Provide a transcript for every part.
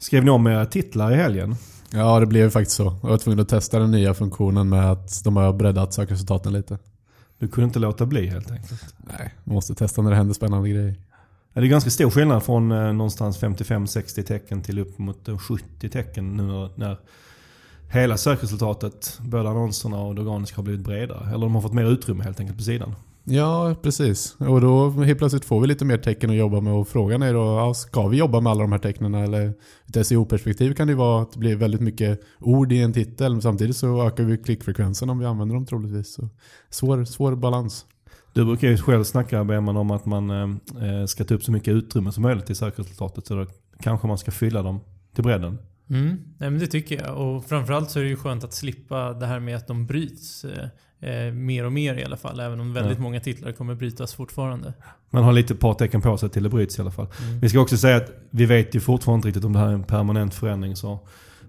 Skrev ni om era titlar i helgen? Ja, det blev faktiskt så. Jag var tvungen att testa den nya funktionen med att de har breddat sökresultaten lite. Du kunde inte låta bli helt enkelt? Nej, man måste testa när det händer spännande grejer. Ja, det är ganska stor skillnad från eh, någonstans 55-60 tecken till upp mot eh, 70 tecken nu när, när hela sökresultatet, både annonserna och det organiska har blivit bredare. Eller de har fått mer utrymme helt enkelt på sidan. Ja, precis. Och då helt plötsligt får vi lite mer tecken att jobba med och frågan är då, ja, ska vi jobba med alla de här tecknen eller ett SEO-perspektiv kan det vara att det blir väldigt mycket ord i en titel men samtidigt så ökar vi klickfrekvensen om vi använder dem troligtvis. Så svår, svår balans. Du brukar ju själv snacka Beman om att man eh, ska ta upp så mycket utrymme som möjligt i sökresultatet så då kanske man ska fylla dem till bredden. Mm. Nej, men det tycker jag. Och framförallt så är det ju skönt att slippa det här med att de bryts. Eh, mer och mer i alla fall. Även om väldigt ja. många titlar kommer brytas fortfarande. Man har lite par tecken på sig till det bryts i alla fall. Mm. Vi ska också säga att vi vet ju fortfarande inte riktigt om det här är en permanent förändring. Så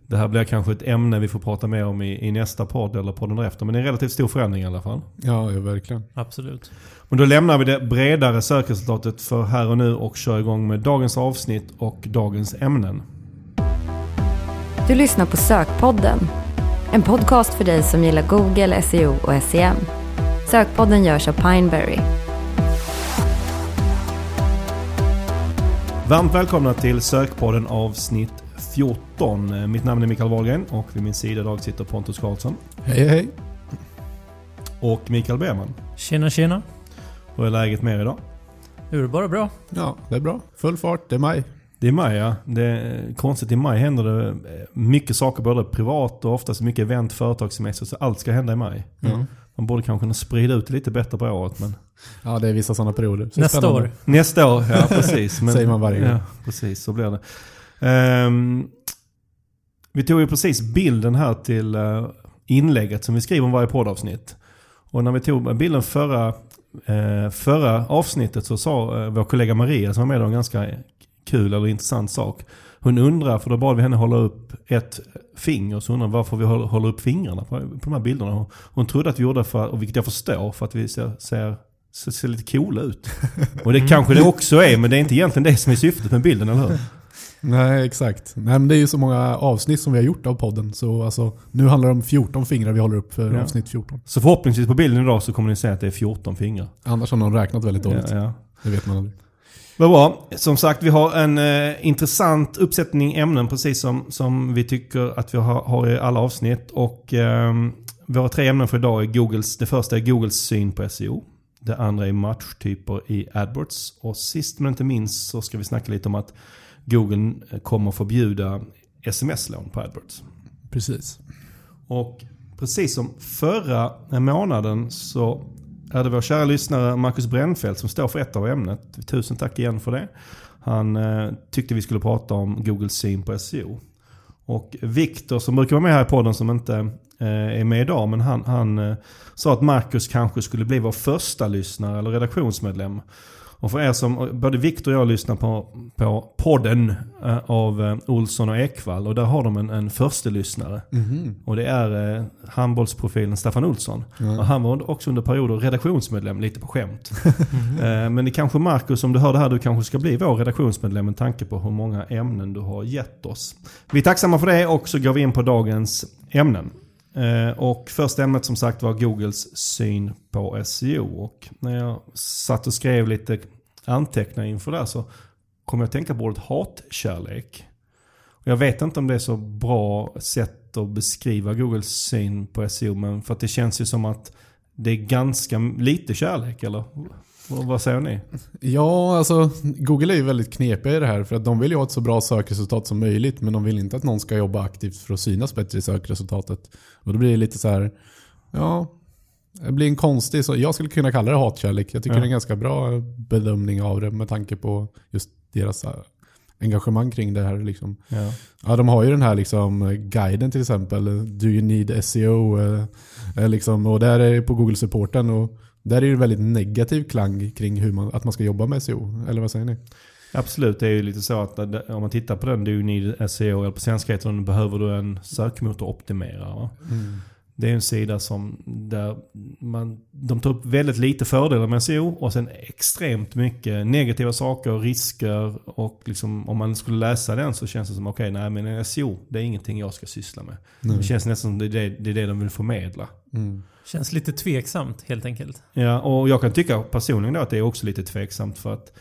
det här blir kanske ett ämne vi får prata mer om i, i nästa podd eller podden därefter. Men det är en relativt stor förändring i alla fall. Ja, ja, verkligen. Absolut. Men då lämnar vi det bredare sökresultatet för här och nu och kör igång med dagens avsnitt och dagens ämnen. Du lyssnar på Sökpodden. En podcast för dig som gillar Google, SEO och SEM. Sökpodden görs av Pineberry. Varmt välkomna till Sökpodden avsnitt 14. Mitt namn är Mikael Wahlgren och vid min sida idag sitter Pontus Karlsson. Hej hej. Och Mikael Berman. Tjena tjena. Hur är läget med er idag? Det är bara bra. Ja, det är bra. Full fart. Det är maj. Det är maj ja. Det är konstigt. I maj händer det mycket saker både privat och oftast mycket event, företagssemester. Så allt ska hända i maj. Mm. Man borde kanske kunna sprida ut det lite bättre på året. Men... Ja, det är vissa sådana perioder. Så Nästa spännande. år. Nästa år, ja precis. Men, Säger man varje gång. Ja, precis. Så blir det. Um, vi tog ju precis bilden här till uh, inlägget som vi skriver om varje poddavsnitt. Och när vi tog bilden förra, uh, förra avsnittet så sa vår kollega Maria som var med om en ganska kul eller intressant sak. Hon undrar, för då bad vi henne hålla upp ett finger, så undrar varför vi håller, upp fingrarna på, på de här bilderna. Hon, hon trodde att vi gjorde det för, och vilket jag förstår, för att vi ser, ser ser, ser lite coola ut. Och det kanske det också är, men det är inte egentligen det som är syftet med bilden, eller hur? Nej, exakt. Nej, men det är ju så många avsnitt som vi har gjort av podden. Så alltså, nu handlar det om 14 fingrar vi håller upp för ja. avsnitt 14. Så förhoppningsvis på bilden idag så kommer ni se att det är 14 fingrar. Annars har någon räknat väldigt dåligt. Ja, ja. Det vet man aldrig. Vad bra. Som sagt, vi har en eh, intressant uppsättning ämnen precis som, som vi tycker att vi har, har i alla avsnitt. Och eh, våra tre ämnen för idag är Googles, det första är Googles syn på SEO. Det andra är matchtyper i AdWords. Och sist men inte minst så ska vi snacka lite om att Google kommer förbjuda sms-lån på AdWords. Precis. Och precis som förra månaden så är det vår kära lyssnare Marcus Brännfeldt som står för ett av ämnet. Tusen tack igen för det. Han eh, tyckte vi skulle prata om Googles syn på SEO. Och Viktor som brukar vara med här i podden som inte eh, är med idag. Men han, han eh, sa att Marcus kanske skulle bli vår första lyssnare eller redaktionsmedlem. Och för er som, både Viktor och jag lyssnar på, på podden eh, av eh, Olsson och Ekvall och där har de en, en förstelyssnare. Mm. Och det är eh, handbollsprofilen Staffan Olsson. Mm. Och han var också under perioder redaktionsmedlem, lite på skämt. Mm. eh, men det kanske Marcus, om du hör det här, du kanske ska bli vår redaktionsmedlem med tanke på hur många ämnen du har gett oss. Vi är tacksamma för det och så går vi in på dagens ämnen. Eh, och första ämnet som sagt var Googles syn på SEO. Och när jag satt och skrev lite anteckningar inför det så kom jag att tänka på ordet hatkärlek. Och jag vet inte om det är så bra sätt att beskriva Googles syn på SEO. Men för att det känns ju som att det är ganska lite kärlek eller? Vad säger ni? Ja, alltså Google är ju väldigt knepiga i det här. För att de vill ju ha ett så bra sökresultat som möjligt. Men de vill inte att någon ska jobba aktivt för att synas bättre i sökresultatet. Och då blir det lite så här, ja, det blir en konstig, så jag skulle kunna kalla det hatkärlek. Jag tycker ja. det är en ganska bra bedömning av det med tanke på just deras äh, engagemang kring det här. Liksom. Ja. ja, de har ju den här liksom, guiden till exempel. Do you need SEO? Eh, liksom, och där är på Google-supporten. Och där är det väldigt negativ klang kring hur man, att man ska jobba med SEO. Eller vad säger ni? Absolut, det är ju lite så att om man tittar på den, you need SEO, eller på svenska heter den Behöver du en sökmotoroptimerare? Mm. Det är en sida som där man, de tar upp väldigt lite fördelar med SEO och sen extremt mycket negativa saker, risker och liksom, om man skulle läsa den så känns det som okej, okay, nej men SEO det är ingenting jag ska syssla med. Nej. Det känns nästan som det är det, det är det de vill förmedla. Mm. Känns lite tveksamt helt enkelt. Ja, och jag kan tycka personligen då att det är också lite tveksamt för att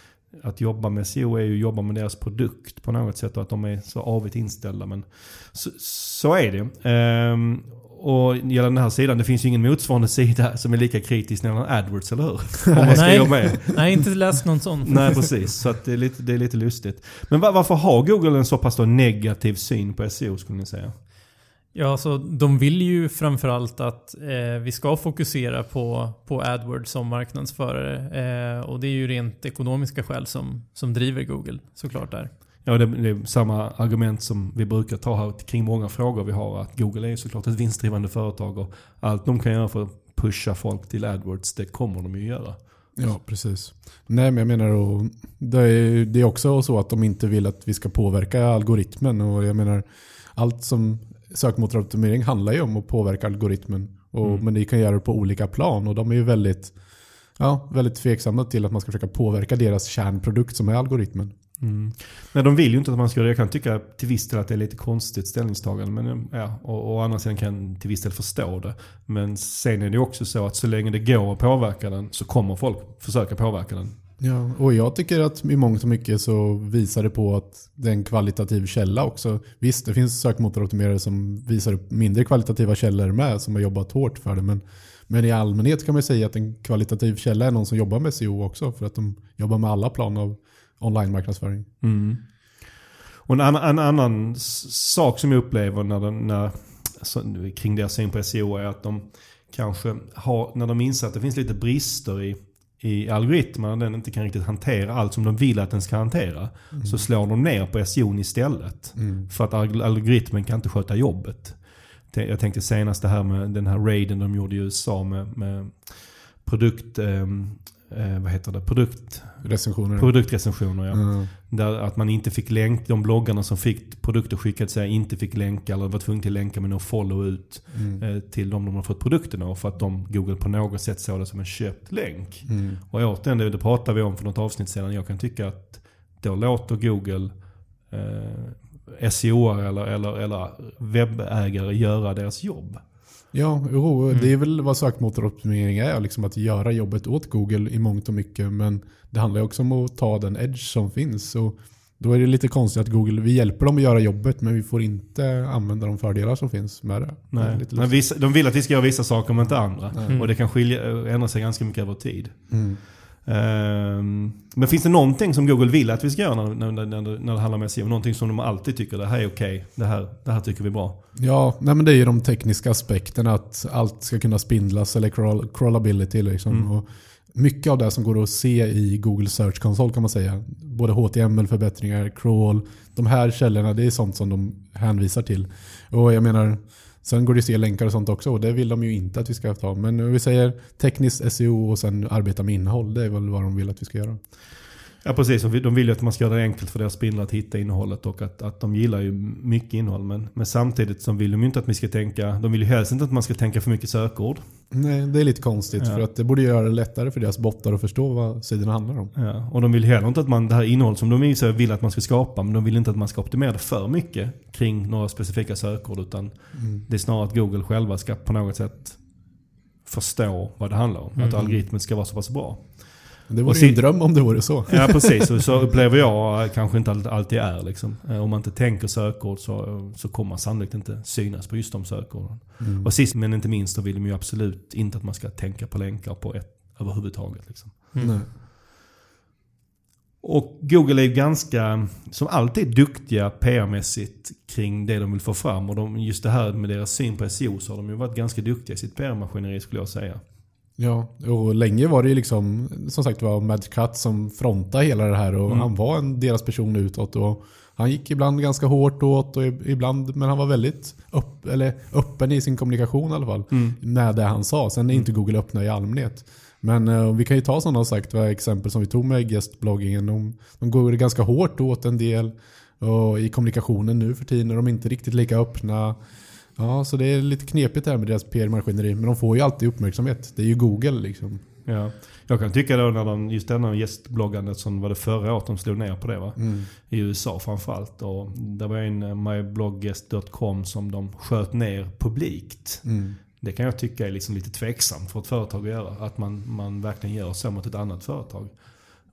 att jobba med SEO är ju att jobba med deras produkt på något sätt och att de är så avigt inställda. Men så, så är det. Ehm, och gällande den här sidan, det finns ju ingen motsvarande sida som är lika kritisk när det gäller AdWords, eller hur? Om man ska Nej. jobba med. Nej, inte läst någon sån. Nej, precis. Så det, är lite, det är lite lustigt. Men va- varför har Google en så pass negativ syn på SEO skulle ni säga? Ja, så de vill ju framförallt att eh, vi ska fokusera på, på AdWords som marknadsförare. Eh, och det är ju rent ekonomiska skäl som, som driver Google såklart där. Ja, det, det är samma argument som vi brukar ta här kring många frågor vi har. Att Google är ju såklart ett vinstdrivande företag och allt de kan göra för att pusha folk till AdWords, det kommer de ju göra. Ja, precis. Nej, men jag menar och det är, det är också så att de inte vill att vi ska påverka algoritmen. Och jag menar, allt som sökmotoroptimering handlar ju om att påverka algoritmen. Och, Mm. Men det kan göra det på olika plan och de är ju väldigt, ja, väldigt tveksamma till att man ska försöka påverka deras kärnprodukt som är algoritmen. Mm. Men de vill ju inte att man ska göra det. Jag kan tycka till viss del att det är lite konstigt ställningstagande. Men, ja, och, och andra sidan kan jag till viss del förstå det. Men sen är det också så att så länge det går att påverka den så kommer folk försöka påverka den. Ja, och jag tycker att i mångt och mycket så visar det på att det är en kvalitativ källa också. Visst, det finns sökmotoroptimerare som visar upp mindre kvalitativa källor med som har jobbat hårt för det. Men, men i allmänhet kan man säga att en kvalitativ källa är någon som jobbar med SEO också. För att de jobbar med alla plan av online-marknadsföring. Mm. Och en annan, en annan sak som jag upplever när den, när, alltså, kring deras syn på SEO är att de kanske har, när de inser att det finns lite brister i, i algoritmerna, den inte kan riktigt hantera allt som de vill att den ska hantera. Så slår de ner på SEO istället. Mm. För att alg- algoritmen kan inte sköta jobbet. Jag tänkte senast det här med den här raiden de gjorde i USA med, med produkt... ehm, Eh, vad heter det? Produkt, Recensioner. produktrecensioner ja. Ja. Där att man inte fick länk, de bloggarna som fick produkter skickade sig inte fick länka eller var tvungna till länka med någon follow ut Mm. eh, till de de har fått produkterna av. För att de, Google på något sätt såg det som en köpt länk. Mm. Och återigen, det, det pratade vi om för något avsnitt sedan. Jag kan tycka att då låter Google eh, SEO eller, eller, eller webbägare göra deras jobb. Ja, jo, Mm. det är väl vad sökmotoroptimering är. Liksom att göra jobbet åt Google i mångt och mycket. Men det handlar också om att ta den edge som finns. Och då är det lite konstigt att Google, vi hjälper dem att göra jobbet men vi får inte använda de fördelar som finns med det. det Nej. lite Men vissa, de vill att vi ska göra vissa saker men inte andra. Mm. Och det kan skilja, ändra sig ganska mycket över tid. Mm. Ehm, men finns det någonting som Google vill att vi ska göra när, när, när, när, det- handlar om SEO? Någonting som de alltid tycker det här är okej, det, här, det här tycker vi är bra. Ja, nej men det är ju de tekniska aspekterna. Att allt ska kunna spindlas eller crawl, crawlability. Liksom. Mm. Och mycket av det som går att se i Google Search Console kan man säga. Både HTML-förbättringar, crawl. De här källorna, det är sånt som de hänvisar till. Och jag menar, sen går det att se länkar och sånt också. Och det vill de ju inte att vi ska ta. Men vi säger tekniskt SEO och sen arbeta med innehåll. Det är väl vad de vill att vi ska göra. Ja precis, och de vill ju att man ska göra det enkelt för deras spindlar att hitta innehållet och att, att de gillar ju mycket innehåll. Men, men samtidigt så vill de ju inte att vi ska tänka, de vill ju helst inte att man ska tänka för mycket sökord. Nej, det är lite konstigt. Ja. För att det borde göra det lättare för deras bottar att förstå vad sidorna handlar om. Ja, och de vill heller inte att man, det här innehåll som de i vill att man ska skapa, men de vill inte att man ska optimera det för mycket kring några specifika sökord. Utan Mm. det är snarare att Google själva ska på något sätt förstå vad det handlar om. Att Mm. algoritmen ska vara så pass bra. Det Och vore se- ju en dröm om det vore så. Ja precis, och så upplever jag eh, kanske inte allt- alltid är. Liksom. Eh, Om man inte tänker sökord så, så kommer man sannolikt inte synas på just de sökorden. Mm. Och sist men inte minst så vill de ju absolut inte att man ska tänka på länkar på ett överhuvudtaget. Liksom. Mm. Och Google är ju ganska, som alltid, duktiga PR-mässigt kring det de vill få fram. Och de, just det här med deras syn på SEO så har de ju varit ganska duktiga i sitt PR-maskineri skulle jag säga. Ja, och länge var det ju liksom, som sagt var Mad Cut som frontade hela det här och Mm. han var en, deras person utåt. Och han gick ibland ganska hårt åt och ibland, men han var väldigt upp, eller öppen i sin kommunikation i alla fall. Mm. Med det han sa. Sen är inte Google öppna i allmänhet. Men eh, vi kan ju ta sådana sagt, vad exempel som vi tog med gästbloggingen. De, de går ganska hårt åt en del. Och i kommunikationen nu för tiden är de inte riktigt lika öppna. Ja, så det är lite knepigt här med deras PR-maskineri. Men de får ju alltid uppmärksamhet. Det är ju Google liksom. Ja. Jag kan tycka då när de, just denna gästbloggandet som var det förra året de slog ner på det va? Mm. I USA framförallt. Och det var en eh, myblogguest.com som de sköt ner publikt. Mm. Det kan jag tycka är liksom lite tveksamt för ett företag att göra. Att man, man verkligen gör så mot ett annat företag.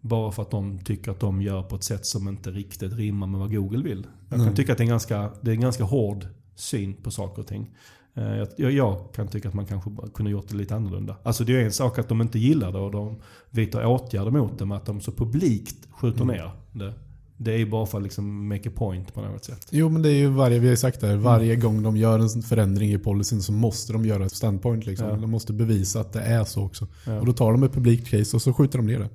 Bara för att de tycker att de gör på ett sätt som inte riktigt rimmar med vad Google vill. Jag kan Mm. tycka att det är, en ganska, det är en ganska hård syn på saker och ting. Eh, Jag, jag, kan tycka att man kanske kunde gjort det lite annorlunda. Alltså det är en sak att de inte gillar det och de vidtar åtgärder mot det. Men att de så publikt skjuter Mm. ner det. Det är ju bara för att liksom make a point på något sätt. Jo men det är ju varje, vi har sagt det här, varje gång de gör en förändring i policyn så måste de göra ett standpoint liksom. Ja. De måste bevisa att det är så också. Ja. Och då tar de ett publikt case och så skjuter de ner det.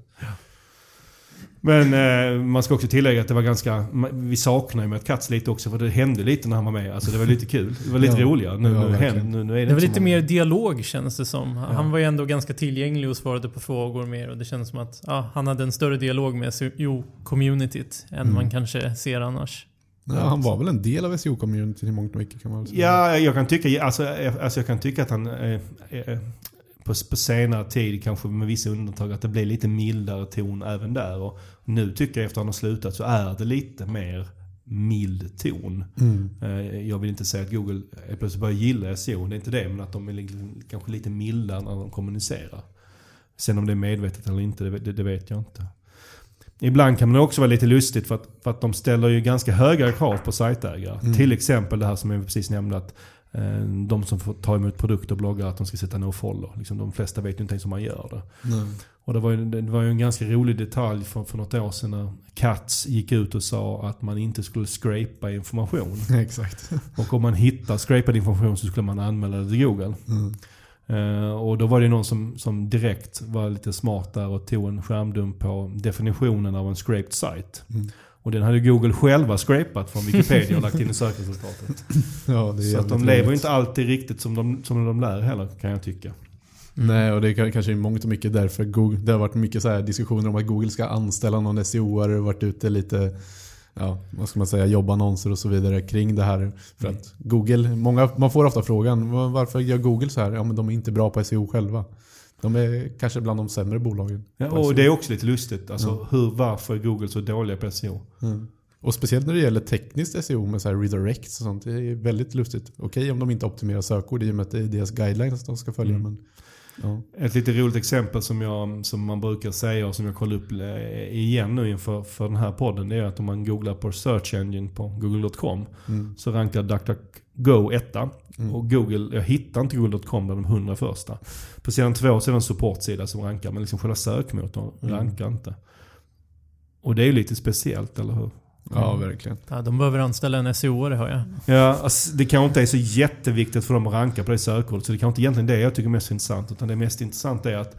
Men eh, man ska också tillägga att det var ganska... Vi saknar ju med Katz lite också för det hände lite när han var med. Alltså det var lite kul. Det var lite Ja. roligare. Nu, Ja, nu, händer, nu, nu är det, Det var lite mer dialog känns det som. Han var ju ändå ganska tillgänglig och svarade på frågor mer och det känns som att ja, han hade en större dialog med SEO-communityt än Mm. man kanske ser annars. Ja, han var väl en del av SEO-communityn i mångt och mycket kan man väl säga. Ja, jag kan tycka, alltså, eh, alltså jag kan tycka att han eh, eh, på, på senare tid, kanske med vissa undantag, att det blir lite mildare ton även där. Och nu tycker jag efter att han har slutat så är det lite mer mild ton. Mm. Eh, Jag vill inte säga att Google plötsligt börjar gilla SEO, det är inte det. Men att de är kanske lite milda när de kommunicerar. Sen om det är medvetet eller inte, det, det, det vet jag inte. Ibland kan det också vara lite lustigt för att, för att de ställer ju ganska höga krav på sajtägare. Mm. Till exempel det här som jag precis nämnde att de som får ta emot produkter och bloggar att de ska sätta no-follow. Liksom, de flesta vet ju inte ens hur man gör det. Nej. Och det var, ju, det var ju en ganska rolig detalj för, för något år sedan när Katz gick ut och sa att man inte skulle scrapa information. Exakt. Och om man hittar scrapad information så skulle man anmäla det till Google. Mm. Eh, och då var det någon som, som direkt var lite smart där och tog en skärmdump på definitionen av en scraped site. Mm. Och den hade Google själva scrapat från Wikipedia och lagt in i sökresultatet. Ja, Så att de lever roligt. inte alltid riktigt som de, som de lär heller kan jag tycka. Nej, och det är ka- kanske är mångt och mycket därför Google, det har varit mycket så här diskussioner om att Google ska anställa någon SEO-are och varit ute lite, ja, vad ska man säga, jobbannonser och så vidare kring det här. För Mm. att Google, många, man får ofta frågan, "Va- varför gör Google så här? Ja, men de är inte bra på SEO själva. De är kanske bland de sämre bolagen. Ja, och det är också lite lustigt. Alltså, Ja. hur, varför är Google så dåliga på SEO? Mm. Och speciellt när det gäller tekniskt SEO med så här redirects och sånt. Det är väldigt lustigt. Okej om de inte optimerar sökord i och med att det är deras guidelines de ska följa. Mm. Men, ja. Ett lite roligt exempel som, jag, som man brukar säga och som jag kollar upp eh, igen nu inför för den här podden. Det är att om man googlar på Search Engine på google.com Mm. så rankar DuckDuckGo etta. Mm. Och Google, jag hittar inte google.com bland de 100 första. På sidan två så är det en supportsida som rankar men liksom själva sökmotorn Mm. rankar inte. Och det är ju lite speciellt, eller hur? ja, verkligen. Ja, de behöver anställa en SEO-are hör jag. Ja, alltså, det kanske inte är så jätteviktigt för dem att ranka på det sökordet. Så det kanske inte egentligen det jag tycker är mest intressant. Utan det mest intressanta är att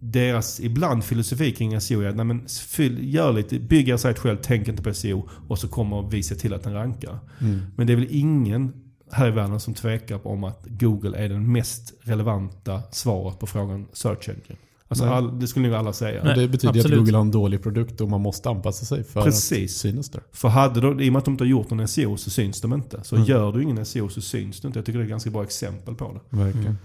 deras ibland filosofi kring SEO är att nej, men fyll, gör lite, bygg er sajt själv, tänk inte på SEO och så kommer vi se till att den rankar. Mm. Men det är väl ingen här i världen som tvekar om att Google är den mest relevanta svaret på frågan Search Engine. Alltså Nej. all, det skulle nog alla säga. Och det betyder absolut. att Google har en dålig produkt och man måste anpassa sig för att Precis. synas där. För hade de, i och med att de inte har gjort någon SEO så syns de inte. Så Mm. gör du ingen SEO så syns du inte. Jag tycker det är ett ganska bra exempel på det. Verkligen.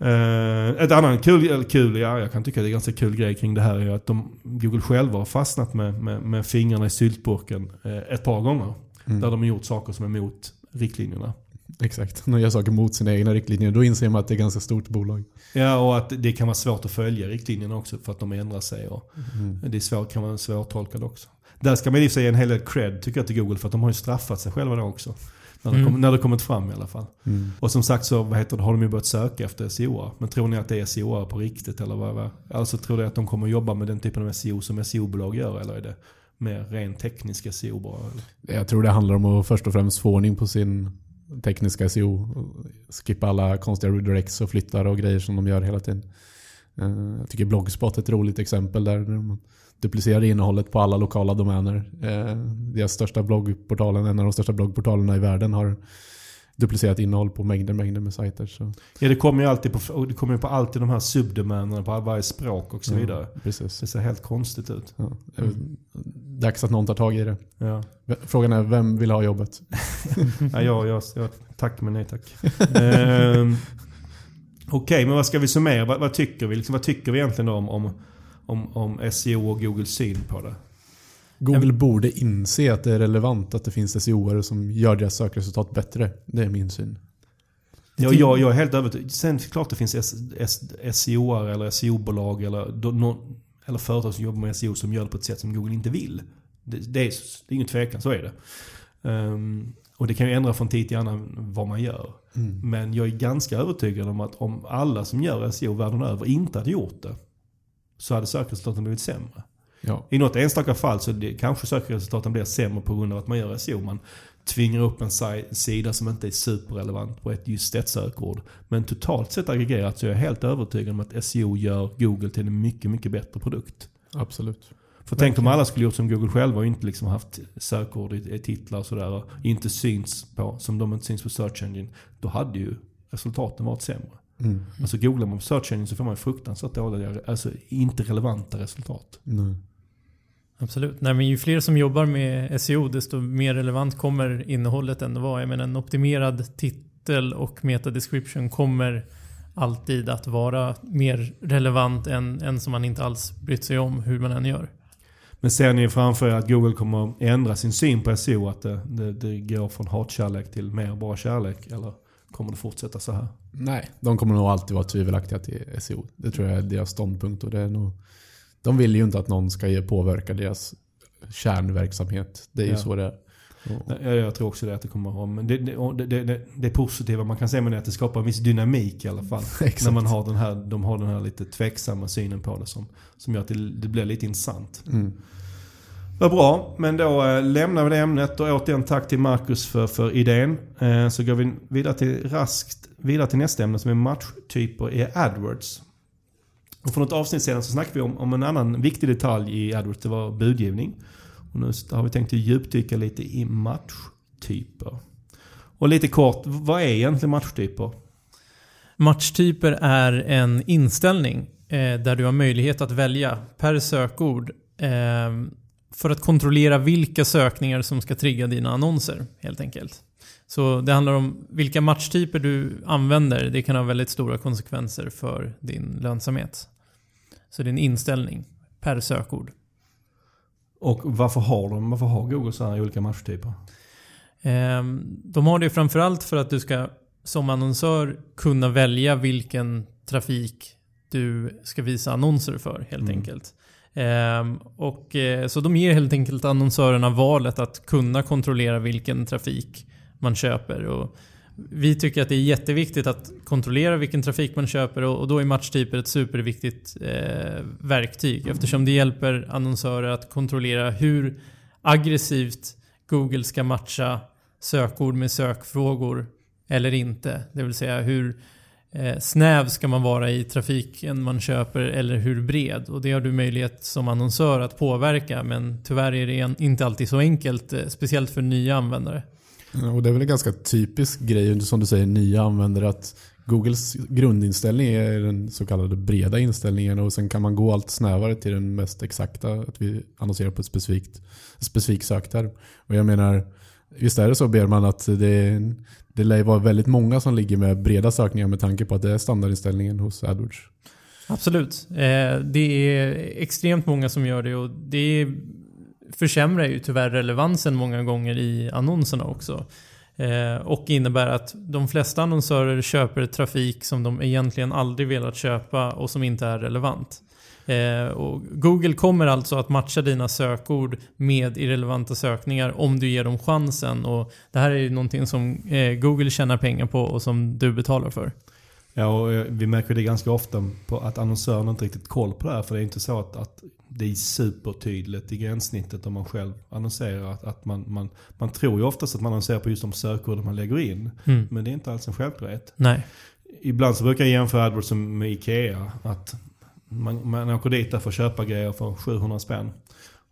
Eh, ett annat kul, kul, ja jag kan tycka det är ganska kul grej kring det här är att de, Google själva har fastnat med, med, med fingrarna i syltburken eh, ett par gånger. Mm. Där de har gjort saker som är emot riktlinjerna. Exakt. De gör saker mot sina egna riktlinjer, då inser man att det är ett ganska stort bolag. Ja och att det kan vara svårt att följa riktlinjerna också för att de ändrar sig. Och Mm. det är svårt, kan vara svårtolkat också. Där ska man i och för sig ge en hel del cred tycker jag till Google för att de har ju straffat sig själva då också. När det, Mm. kom, när det kommit fram i alla fall. Mm. Och som sagt så vad heter det, har de ju börjat söka efter SEO. Men tror ni att det är SEO på riktigt? Eller vad, vad? Alltså tror ni att de kommer jobba med den typen av SEO som SEO-bolag gör? Eller är det mer rent tekniska SEO bara? Eller? Jag tror det handlar om att först och främst få ordning på sin tekniska SEO. Skippa alla konstiga redirects och flyttar och grejer som de gör hela tiden. Eh, Jag tycker Blogspot är ett roligt exempel där man duplicerar innehållet på alla lokala domäner. Eh, Deras största bloggportalen, en av de största bloggportalerna i världen har duplicerat innehåll på mängder, mängder med sajter. Så. Ja, det kommer ju alltid på, det kommer på alltid de här subdomänerna på varje språk och så vidare. Ja, precis. Det ser helt konstigt ut. Ja. Är Dags att någon tar tag i det. Ja. Frågan är, vem vill ha jobbet? Ja, jag, jag, jag, tack men nej tack. ehm, Okej, men vad ska vi summera? Vad, vad tycker vi? Liksom, vad tycker vi egentligen om, om, om, om SEO och Googles syn på det? Google borde inse att det är relevant att det finns SEO-are som gör deras sökresultat bättre. Det är min syn. Ja, jag, jag är helt övertygad. Sen klart det finns S- S- SEO eller SEO-bolag eller, då- eller företag som jobbar med SEO som gör det på ett sätt som Google inte vill. Det, det, är, det är ingen tvekan, så är det. Ehm, och det kan ju ändra från tid till annan vad man gör. Men jag är ganska övertygad om att om alla som gör SEO världen över inte hade gjort det så hade sökresultaten blivit sämre. Ja. I något enstaka fall så det, kanske sökresultaten blir sämre på grund av att man gör SEO. Man tvingar upp en si- sida som inte är superrelevant på ett just ett sökord. Men totalt sett aggregerat så är jag helt övertygad om att SEO gör Google till en mycket, mycket bättre produkt. Absolut. För tänk om alla skulle gjort som Google själva och inte liksom haft sökord i, titlar och sådär. Och inte syns på, som de inte syns på Search Engine. Då hade ju resultaten varit sämre. Mm. Alltså googlar man på Search Engine så får man fruktansvärt dåliga, alltså inte relevanta resultat. Nej. Absolut. Nej, men ju fler som jobbar med SEO desto mer relevant kommer innehållet ändå vara. Jag menar, en optimerad titel och meta-description kommer alltid att vara mer relevant än en som man inte alls brytt sig om hur man än gör. Men ser ni framför er att Google kommer att ändra sin syn på SEO? Att det, det, det går från hatkärlek till mer bara kärlek? Eller kommer det fortsätta så här? Nej, de kommer nog alltid vara tvivelaktiga till SEO. Det tror jag är deras ståndpunkt. Och det är nog, de vill ju inte att någon ska påverka deras kärnverksamhet. Det är ju Ja. så det är. Och, Jag, tror också det att det kommer vara. Men det, det, det, det, positiva man kan säga med det är att det skapar en viss dynamik i alla fall. När man har den här, de har den här lite tveksamma synen på det som, som gör att det, det blir lite intressant. mm. Vad bra, men då eh, lämnar vi det ämnet och återigen tack till Marcus för, för idén. Eh, så går vi vidare till, raskt vidare till nästa ämne som är matchtyper i AdWords. Och för något avsnitt sedan så snackade vi om, om en annan viktig detalj i AdWords, det var budgivning. Och nu har vi tänkt att djupdyka lite i matchtyper. Och lite kort, vad är egentligen matchtyper? Matchtyper är en inställning eh, där du har möjlighet att välja per sökord eh, för att kontrollera vilka sökningar som ska trigga dina annonser helt enkelt. Så det handlar om vilka matchtyper du använder. Det kan ha väldigt stora konsekvenser för din lönsamhet. Så det är en inställning per sökord. Och varför har, de, varför har Google så här olika matchtyper? Ehm, De har det framförallt för att du ska som annonsör kunna välja vilken trafik du ska visa annonser för helt Mm. enkelt. Ehm, och, eh, så de ger helt enkelt annonsörerna valet att kunna kontrollera vilken trafik man köper. Och vi tycker att det är jätteviktigt att kontrollera vilken trafik man köper och, och då är matchtyper ett superviktigt eh, verktyg eftersom det hjälper annonsörer att kontrollera hur aggressivt Google ska matcha sökord med sökfrågor eller inte. Det vill säga hur eh, Eh, snäv ska man vara i trafiken man köper eller hur bred. Och det har du möjlighet som annonsör att påverka men tyvärr är det inte alltid så enkelt. Eh, speciellt för nya användare. Mm, och det är väl en ganska typisk grej, som du säger, nya användare. Att Googles grundinställning är den så kallade breda inställningen och sen kan man gå allt snävare till den mest exakta. Att vi annonserar på ett specifikt, specifik sökterm. Och jag menar, visst är det så ber man att det, är det lär ju vara väldigt många som ligger med breda sökningar med tanke på att det är standardinställningen hos AdWords. Absolut. Eh, det är extremt många som gör det och det försämrar ju tyvärr relevansen många gånger i annonserna också. Eh, och innebär att de flesta annonsörer köper trafik som de egentligen aldrig velat köpa och som inte är relevant. Eh, och Google kommer alltså att matcha dina sökord med irrelevanta sökningar om du ger dem chansen. Och det här är ju någonting som eh, Google tjänar pengar på och som du betalar för. Ja, och eh, vi märker det ganska ofta på att annonsören inte riktigt koll på det här. För det är inte så att, att det är supertydligt i gränssnittet om man själv annonserar. Att, att man, man, man tror ju oftast att man annonserar på just de sökorden man lägger in. Mm. Men det är inte alls en självklarhet. Nej. Ibland så brukar jag jämföra AdWords med IKEA. Att man, man åker dit där för att köpa grejer för 700 spänn.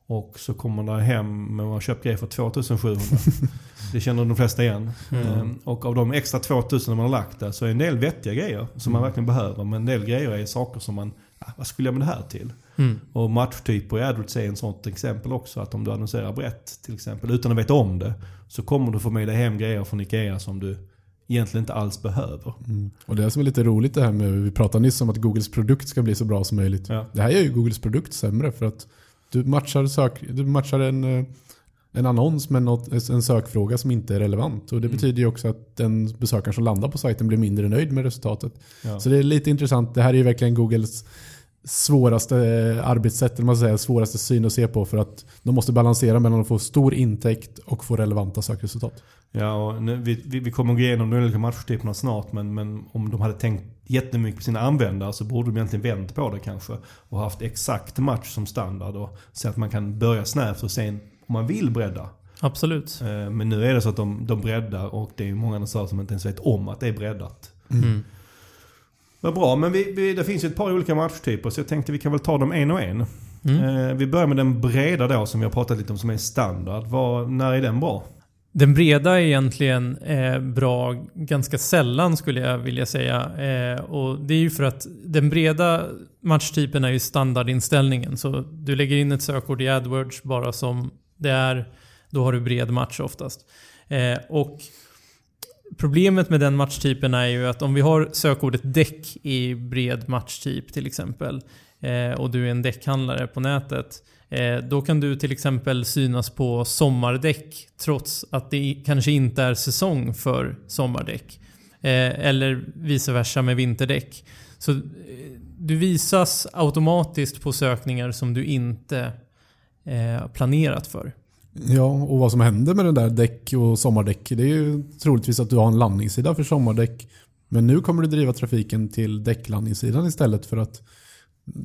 Och så kommer man där hem med att ha köpt grejer för 2700. det känner de flesta igen. Mm. Ehm, Och av de extra 2000 man har lagt där så är en del vettiga grejer som man verkligen behöver. Men en del grejer är saker som man, ah, vad skulle jag med det här till? Mm. Och matchtyper i AdWords är en sånt exempel också. Att om du annonserar brett till exempel utan att veta om det. Så kommer du få med dig hem grejer från Ikea som du egentligen inte alls behöver. Mm. Och det som är lite roligt det här med, vi pratade nyss om att Googles produkt ska bli så bra som möjligt. Ja. Det här gör ju Googles produkt sämre för att du matchar, sök, du matchar en, eh, en annons med något, en sökfråga som inte är relevant. Och det Mm. betyder ju också att den besökaren som landar på sajten blir mindre nöjd med resultatet. Ja. Så det är lite intressant. Det här är ju verkligen Googles svåraste eh, arbetssätt, eller man säga, svåraste syn att se på för att de måste balansera mellan att få stor intäkt och få relevanta sökresultat. Ja, och nu, vi, vi, vi kommer gå igenom de olika matchtyperna snart men, men om de hade tänkt jättemycket på sina användare så borde de egentligen vänt på det kanske. Och haft exakt match som standard och så att man kan börja snävt och sen om man vill bredda. Absolut. Eh, Men nu är det så att de, de breddar och det är många annonsörer som inte ens vet om att det är breddat. Mm. Vad bra, men vi, vi, det finns ju ett par olika matchtyper så jag tänkte vi kan väl ta dem en och en. Mm. Eh, vi börjar med den breda då som vi har pratat lite om som är standard. Vad, när är den bra? Den breda är egentligen eh, bra ganska sällan skulle jag vilja säga. Eh, och det är ju för att den breda matchtypen är ju standardinställningen. Så du lägger in ett sökord i AdWords bara som det är. Då har du bred match oftast. Eh, och Problemet med den matchtypen är ju att om vi har sökordet däck i bred matchtyp till exempel eh, och du är en däckhandlare på nätet Eh, då kan du till exempel synas på sommardäck trots att det kanske inte är säsong för sommardäck. Eh, eller vice versa med vinterdäck. Så eh, du visas automatiskt på sökningar som du inte planerat för. Ja, och vad som händer med den där däck och sommardäck, det är ju troligtvis att du har en landningssida för sommardäck. Men nu kommer du driva trafiken till däcklandningssidan istället för att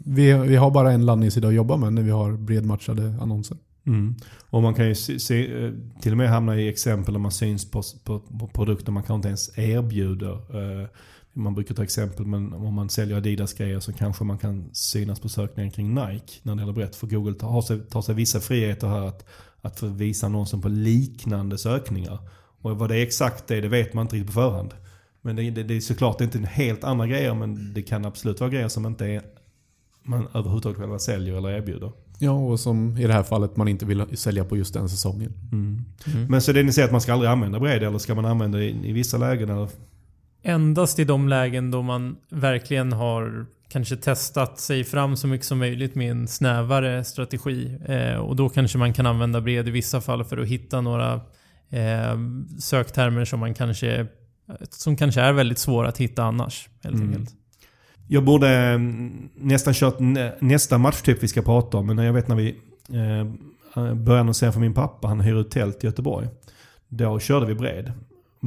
vi, vi har bara en landningssida att jobba med när vi har bredmatchade annonser. Mm. Och man kan ju se, se, eh, till och med hamna i exempel där man syns på, på, på produkter man kanske inte ens erbjuder. Eh, man brukar ta exempel, men om man säljer Adidas-grejer så kanske man kan synas på sökningen kring Nike när det gäller brett. För Google tar sig, tar sig vissa friheter här att, att få visa annonsen på liknande sökningar. Och vad det är exakt är, det vet man inte riktigt på förhand. Men det, det, det är såklart inte helt andra grejer, men det kan absolut vara grejer som inte är man överhuvudtaget själva säljer eller erbjuder. Ja, och som i det här fallet man inte vill sälja på just den säsongen. Mm. Mm. Men så det ni säger att man ska aldrig använda bred eller ska man använda det i, i vissa lägen? Eller? Endast i de lägen då man verkligen har kanske testat sig fram så mycket som möjligt med en snävare strategi. Eh, och då kanske man kan använda bred i vissa fall för att hitta några eh, söktermer som man kanske som kanske är väldigt svåra att hitta annars. Helt Mm. enkelt. Jag borde mm, nästan kört nä- nästa matchtyp vi ska prata om. Men jag vet när vi eh, började annonsera för min pappa, han hyr ut tält i Göteborg. Då körde vi bred.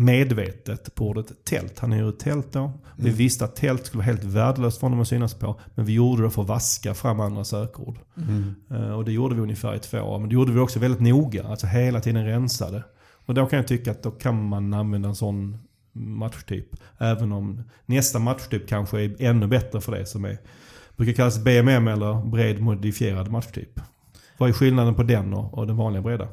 Medvetet på ordet tält. Han hyr ut tält då. Vi Mm. visste att tält skulle vara helt värdelöst för honom att synas på. Men vi gjorde det för att vaska fram andra sökord. Eh, Och det gjorde vi ungefär i två år. Men det gjorde vi också väldigt noga. Alltså hela tiden rensade. Och då kan jag tycka att då kan man använda en sån matchtyp. Även om nästa matchtyp kanske är ännu bättre för det som är brukar kallas BMM eller bred modifierad matchtyp. Vad är skillnaden på den och, och den vanliga breda?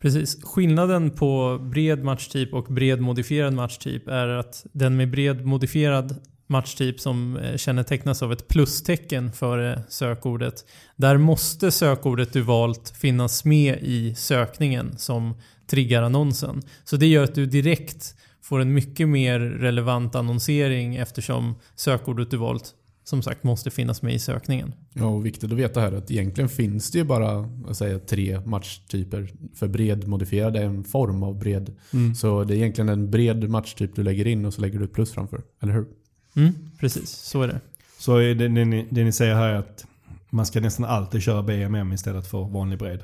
Precis. Skillnaden på bred matchtyp och bred modifierad matchtyp är att den med bred modifierad matchtyp som eh, kännetecknas av ett plustecken före sökordet. Där måste sökordet du valt finnas med i sökningen som triggar annonsen. Så det gör att du direkt får en mycket mer relevant annonsering eftersom sökordet du valt som sagt måste finnas med i sökningen. Ja, och viktigt att veta här att egentligen finns det ju bara säger, tre matchtyper. För bred modifierad är en form av bred. Så det är egentligen en bred matchtyp du lägger in och så lägger du ett plus framför. Eller hur? Mm, precis, så är det. Så är det, det, ni, det ni säger här är att man ska nästan alltid köra BMM istället för vanlig bred.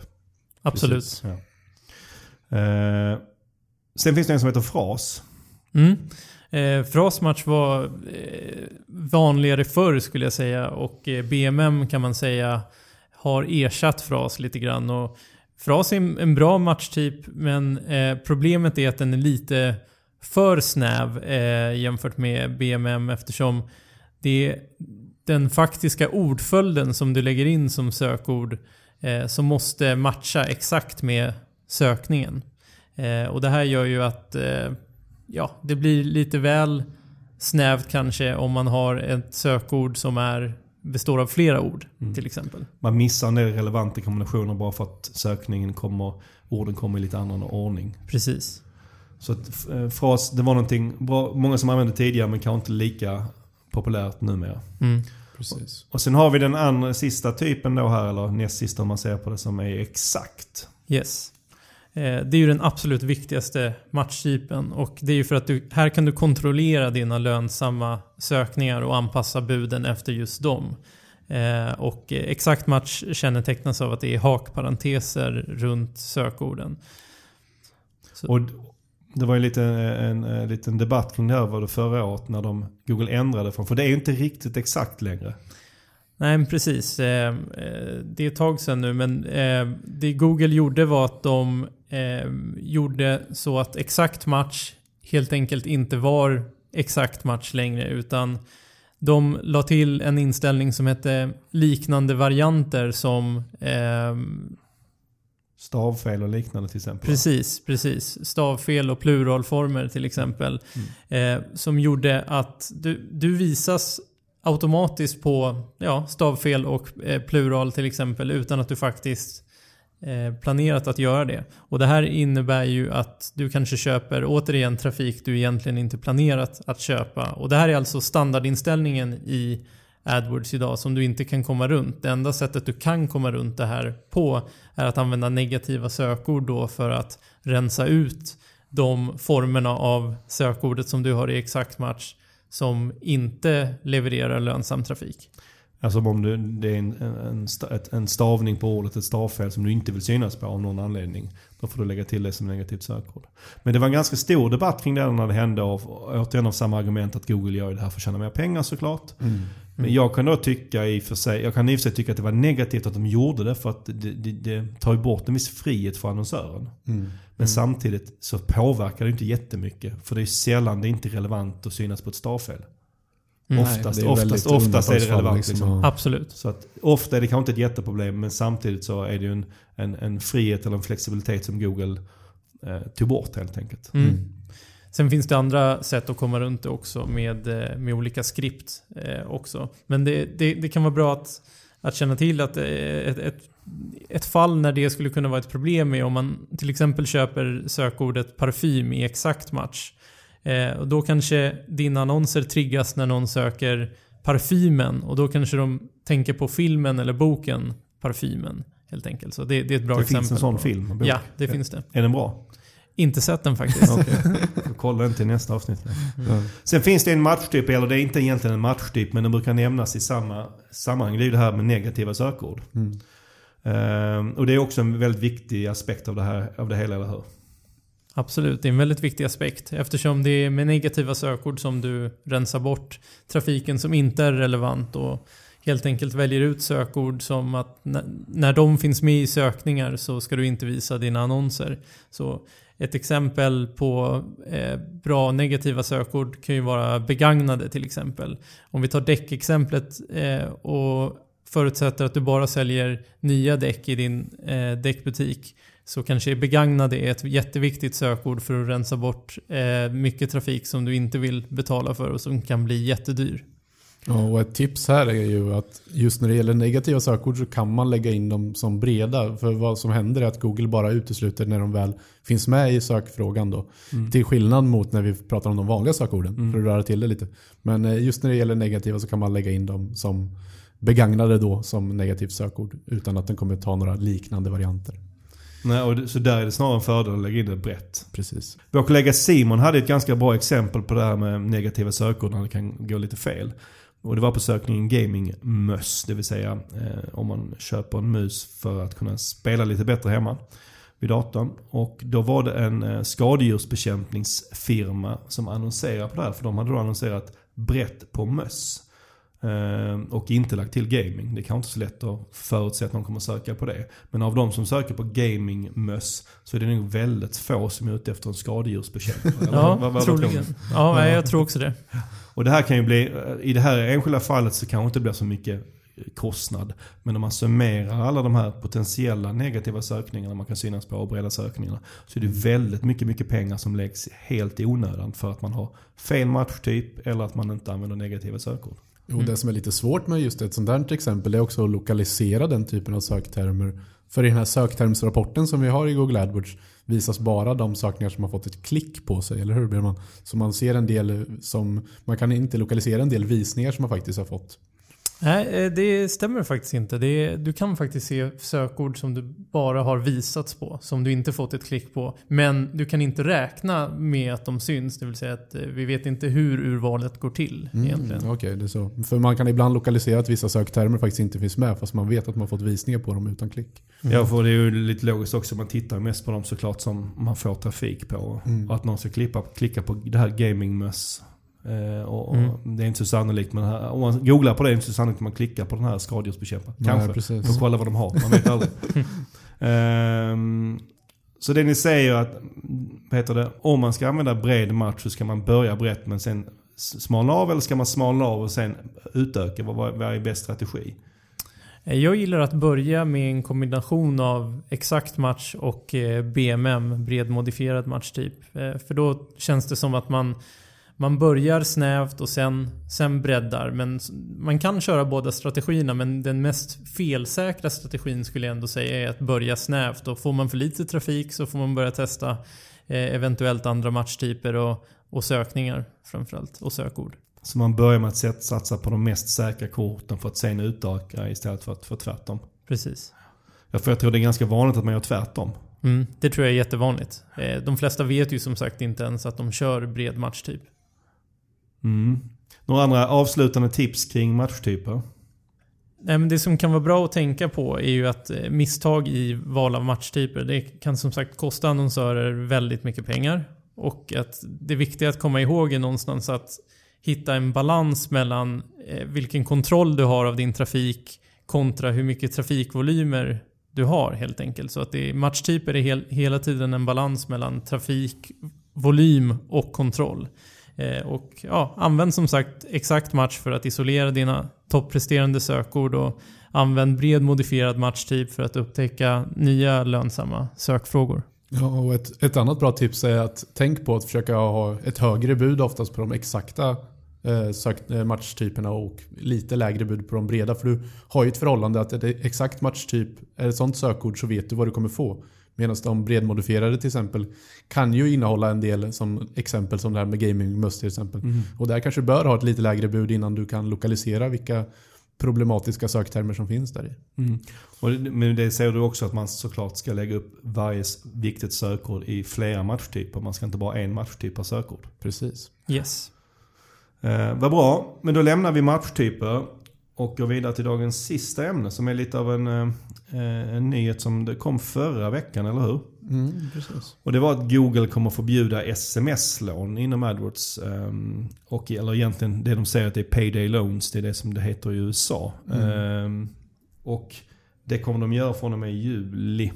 Absolut. Precis, Ja. Eh, sen finns det en som heter fras. Mm. Eh, frasmatch var eh, vanligare förr skulle jag säga och eh, BMM kan man säga har ersatt fras lite grann. Och fras är en, en bra matchtyp men eh, problemet är att den är lite för snäv eh, jämfört med BMM eftersom det är den faktiska ordföljden som du lägger in som sökord eh, som måste matcha exakt med sökningen. Eh, och det här gör ju att eh, ja, det blir lite väl snävt kanske om man har ett sökord som är, består av flera ord Mm. till exempel. Man missar en del relevanta kombinationer bara för att sökningen kommer, orden kommer i lite annan ordning. Precis. Så att eh, fras, det var någonting bra, många som använde tidigare men kanske inte lika populärt numera. Mm. Precis. Och sen har vi den andra sista typen då här, eller näst sista om man ser på det, som är exakt. Yes. Eh, Det är ju den absolut viktigaste matchtypen och det är ju för att du, här kan du kontrollera dina lönsamma sökningar och anpassa buden efter just dem. Eh, Och exakt match kännetecknas av att det är hakparenteser runt sökorden. Så- Och det var ju lite en, en liten debatt kring det här var det förra året när de, Google ändrade från, för det är ju inte riktigt exakt längre. Nej, precis. Eh, Det är ett tag sedan nu, men det Google gjorde var att de eh, gjorde så att exakt match helt enkelt inte var exakt match längre, utan de la till en inställning som hette liknande varianter som eh, Stavfel och liknande till exempel. Precis, precis. Stavfel och pluralformer till exempel. Eh, som gjorde att du, du visas automatiskt på ja, stavfel och eh, plural till exempel utan att du faktiskt Eh, planerat att göra det. Och det här innebär ju att du kanske köper återigen trafik du egentligen inte planerat att köpa. Och det här är alltså standardinställningen i AdWords idag som du inte kan komma runt. Det enda sättet du kan komma runt det här på är att använda negativa sökord då för att rensa ut de formerna av sökordet som du har i exakt match som inte levererar lönsam trafik. Alltså om du, det är en, en, en stavning på ordet, ett stavfel som du inte vill synas på av någon anledning. Då får du lägga till det som negativt sökord. Men det var en ganska stor debatt kring det när det hände och återigen av samma argument att Google gör det här för att tjäna mer pengar såklart. Men jag kan då tycka i och för sig, jag kan i och för sig tycka att det var negativt att de gjorde det för att det, det, det tar ju bort en viss frihet för annonsören. Mm. Men samtidigt så påverkar det inte jättemycket. För det är sällan det är inte relevant att synas på ett stavfel. Mm. Oftast, det är oftast, oftast är det relevant. liksom, Liksom. Absolut. Så att ofta är det kanske inte ett jätteproblem men samtidigt så är det ju en, en, en frihet eller en flexibilitet som Google eh, tog bort helt enkelt. Mm. Sen finns det andra sätt att komma runt det också med, eh, med olika skript eh, också. Men det, det, det kan vara bra att, att känna till att eh, ett, ett, ett fall när det skulle kunna vara ett problem är om man till exempel köper sökordet parfym i exakt match. Eh, och då kanske dina annonser triggas när någon söker parfymen och då kanske de tänker på filmen eller boken Parfymen. Helt enkelt. Så det, det är ett bra det exempel. finns en sån på- film. Ja, det finns det. Är den bra? Inte sett den faktiskt. Får kolla den till nästa avsnitt. Ja. Sen finns det en matchtyp, eller det är inte egentligen en matchtyp men den brukar nämnas i samma sammanhang. Det är ju det här med negativa sökord. Mm. Ehm, och det är också en väldigt viktig aspekt av det, här, av det hela, eller hur? Absolut, det är en väldigt viktig aspekt eftersom det är med negativa sökord som du rensar bort trafiken som inte är relevant och helt enkelt väljer ut sökord som att när- de finns med i sökningar så ska du inte visa dina annonser. Så ett exempel på eh, bra negativa sökord kan ju vara begagnade till exempel. Om vi tar däckexemplet eh, och förutsätter att du bara säljer nya däck i din eh, däckbutik så kanske begagnade är ett jätteviktigt sökord för att rensa bort eh, mycket trafik som du inte vill betala för och som kan bli jättedyr. Ja, och ett tips här är ju att just när det gäller negativa sökord så kan man lägga in dem som breda. För vad som händer är att Google bara utesluter när de väl finns med i sökfrågan då. Till skillnad mot när vi pratar om de vanliga sökorden. Mm. För att röra till det lite. Men eh, just när det gäller negativa så kan man lägga in dem som begagnade då som negativt sökord. Utan att den kommer ta några liknande varianter. Nej, och så där är det snarare en fördel att lägga in det brett. Precis. Vår kollega Simon hade ett ganska bra exempel på det här med negativa sökord när det kan gå lite fel. Och det var på sökningen gaming-möss, det vill säga eh, om man köper en mus för att kunna spela lite bättre hemma vid datorn. Och då var det en eh, skadedjursbekämpningsfirma som annonserade på det här. För de hade då annonserat brett på möss. Eh, och inte lagt till gaming. Det kan inte så lätt att förutse att någon kommer söka på det. Men av de som söker på gaming-möss så är det nog väldigt få som är ute efter en skadedjursbekämpare. Eller Ja, vad- vad- troligen. Ja, jag tror också det. Och det här kan ju bli, i det här enskilda fallet så kanske inte blir så mycket kostnad. Men om man summerar alla de här potentiella negativa sökningarna man kan synas på och breda sökningarna. Så är det väldigt mycket, mycket pengar som läggs helt i onödan för att man har fel matchtyp eller att man inte använder negativa sökord. Jo, det som är lite svårt med just ett sånt där exempel är också att lokalisera den typen av söktermer. För i den här söktermsrapporten som vi har i Google AdWords visas bara de sökningar som har fått ett klick på sig, eller hur Björman? Så man ser en del som, man kan inte lokalisera en del visningar som man faktiskt har fått. Nej, eh, det stämmer faktiskt inte. Det är, du kan faktiskt se sökord som du bara har visats på, som du inte fått ett klick på. Men du kan inte räkna med att de syns, det vill säga att eh, vi vet inte hur urvalet går till Mm, egentligen. Okej, okay, det är så. För man kan ibland lokalisera att vissa söktermer faktiskt inte finns med, fast man vet att man fått visningar på dem utan klick. Mm. Ja, för det är ju lite logiskt också. Man tittar mest på dem såklart som man får trafik på. Mm. Och att någon ska klippa, klicka på det här gamingmöss. Eh, och, Mm. Det är inte så sannolikt. Men här, om man googlar på det är det inte så sannolikt att man klickar på den här skadedjursbekämparen. Kanske. precis. Får kolla vad de har. Man vet aldrig. Ehm, så det ni säger att, vad heter det, om man ska använda bred match så ska man börja brett men sen smalna av eller ska man smalna av och sen utöka? Vad, vad är bäst strategi? Eh, Jag gillar att börja med en kombination av exakt match och eh, BMM, bred modifierad matchtyp. Eh, För då känns det som att man, man börjar snävt och sen, sen breddar. Men man kan köra båda strategierna men den mest felsäkra strategin skulle jag ändå säga är att börja snävt. Och får man för lite trafik så får man börja testa eh, eventuellt andra matchtyper och, och sökningar framförallt. Och sökord. Så man börjar med att satsa på de mest säkra korten för att sen utöka istället för att för tvärtom. Precis. Ja, för jag tror det är ganska vanligt att man gör tvärtom. Mm, det tror jag är jättevanligt. Eh, De flesta vet ju som sagt inte ens att de kör bred matchtyp. Mm. Några andra avslutande tips kring matchtyper? Nej, men det som kan vara bra att tänka på är ju att eh, misstag i val av matchtyper, det kan som sagt kosta annonsörer väldigt mycket pengar. Och att det viktiga att komma ihåg är någonstans att hitta en balans mellan eh, vilken kontroll du har av din trafik kontra hur mycket trafikvolymer du har helt enkelt. Så att det är, matchtyper är hel, hela tiden en balans mellan trafik, volym och kontroll. Eh, och ja, använd som sagt exakt match för att isolera dina toppresterande sökord och använd bred modifierad matchtyp för att upptäcka nya lönsamma sökfrågor. Ja, och ett, ett annat bra tips är att tänk på att försöka ha ett högre bud oftast på de exakta eh, eh matchtyperna och lite lägre bud på de breda. För du har ju ett förhållande att är det exakt matchtyp är ett sånt sökord så vet du vad du kommer få. Medan de bredmodifierade till exempel kan ju innehålla en del som exempel som det här med gaming must till exempel. Och där kanske du bör ha ett lite lägre bud innan du kan lokalisera vilka problematiska söktermer som finns där i. Mm. Och det, men det säger du också att man såklart ska lägga upp varje viktigt sökord i flera matchtyper. Man ska inte bara ha en matchtyp per sökord. Precis. Yes. Eh, vad bra, men då lämnar vi matchtyper och går vidare till dagens sista ämne som är lite av en, eh, en nyhet som det kom förra veckan, eller hur? Mm, precis. Och det var att Google kommer förbjuda sms-lån inom AdWords. ehm, och, eller egentligen det de säger att det är payday loans, det är det som det heter i USA. Ehm, och det kommer de göra från och med juli.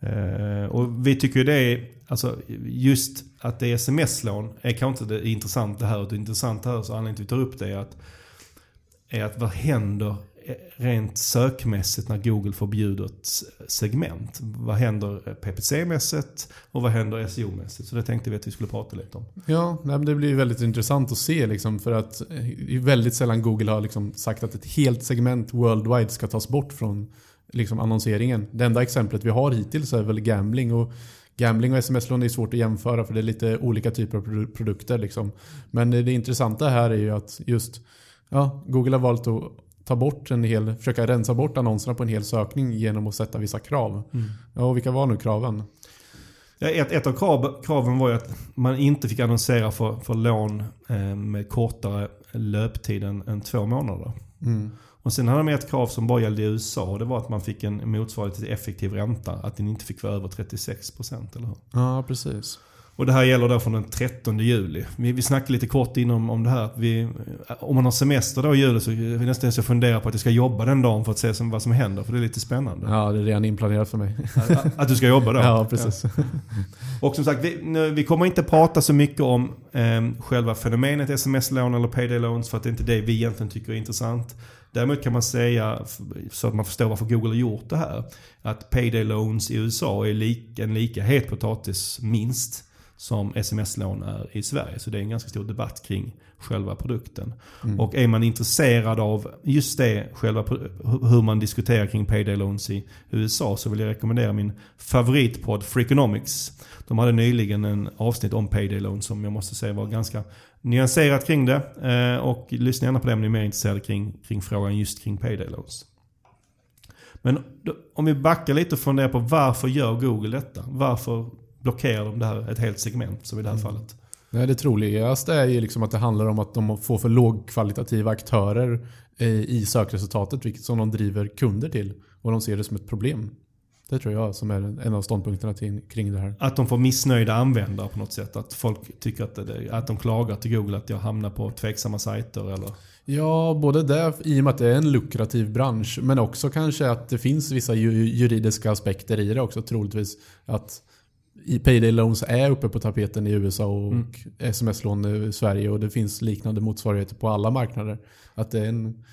Eh, och vi tycker ju det är, alltså just att det är sms-lån är kanske inte det intressanta här. Det intressanta här, så anledningen till att vi tar upp det är att, är att vad händer rent sökmässigt när Google förbjuder ett segment? Vad händer PPC-mässigt och vad händer SEO-mässigt? Så det tänkte vi att vi skulle prata lite om. Ja, nej, det blir ju väldigt intressant att se liksom, för att det är väldigt sällan Google har liksom sagt att ett helt segment worldwide ska tas bort från liksom, annonseringen. Det enda exemplet vi har hittills är väl gambling och Gambling och sms-lån är svårt att jämföra för det är lite olika typer av produkter. Liksom. Men det intressanta här är ju att just ja, Google har valt att ta bort en hel, försöka rensa bort annonserna på en hel sökning genom att sätta vissa krav. Ja, och vilka var nu kraven? Ja, ett, ett av krav, kraven var ju att man inte fick annonsera för, för lån eh, med kortare löptid än, än två månader. Mm. Och sen hade de ett krav som bara gällde i USA och det var att man fick en motsvarighet till effektiv ränta. Att den inte fick vara över 36%, eller hur? Ja, precis. Och det här gäller då från den 13 juli. Vi, vi snackade lite kort inom om det här. Vi, om man har semester då i juli så är det nästan så jag funderar på att jag ska jobba den dagen för att se som, vad som händer. För det är lite spännande. Ja, det är redan inplanerat för mig. Att, att du ska jobba då? Ja, precis. Och som sagt, vi, nu, vi kommer inte prata så mycket om eh, själva fenomenet sms-lån eller payday loans för att det är inte det vi egentligen tycker är intressant. Däremot kan man säga, så att man förstår varför Google har gjort det här, att payday loans i USA är lik, en lika het potatis minst som sms-lån är i Sverige. Så det är en ganska stor debatt kring själva produkten. Mm. Och är man intresserad av just det, själva, hur man diskuterar kring payday loans i USA så vill jag rekommendera min favoritpodd Freakonomics. De hade nyligen en avsnitt om payday loans som jag måste säga var ganska nyanserat kring det. Eh, Och lyssna gärna på det om ni är mer intresserade kring, kring frågan just kring payday loans. Men om vi backar lite och funderar på varför gör Google detta? Varför blockerar de det här ett helt segment som i det här Mm. fallet? Nej, det troligaste är ju liksom att det handlar om att de får för lågkvalitativa aktörer i sökresultatet, vilket som de driver kunder till. Och de ser det som ett problem. Det tror jag som är en av ståndpunkterna till, kring det här. Att de får missnöjda användare på något sätt. Att folk tycker att, det, att de klagar till Google att jag hamnar på tveksamma sajter eller... Ja, både det i och med att det är en lukrativ bransch. Men också kanske att det finns vissa ju- juridiska aspekter i det också troligtvis. Att i payday loans är uppe på tapeten i USA och Mm. sms-lån i Sverige och det finns liknande motsvarigheter på alla marknader. Att det är en,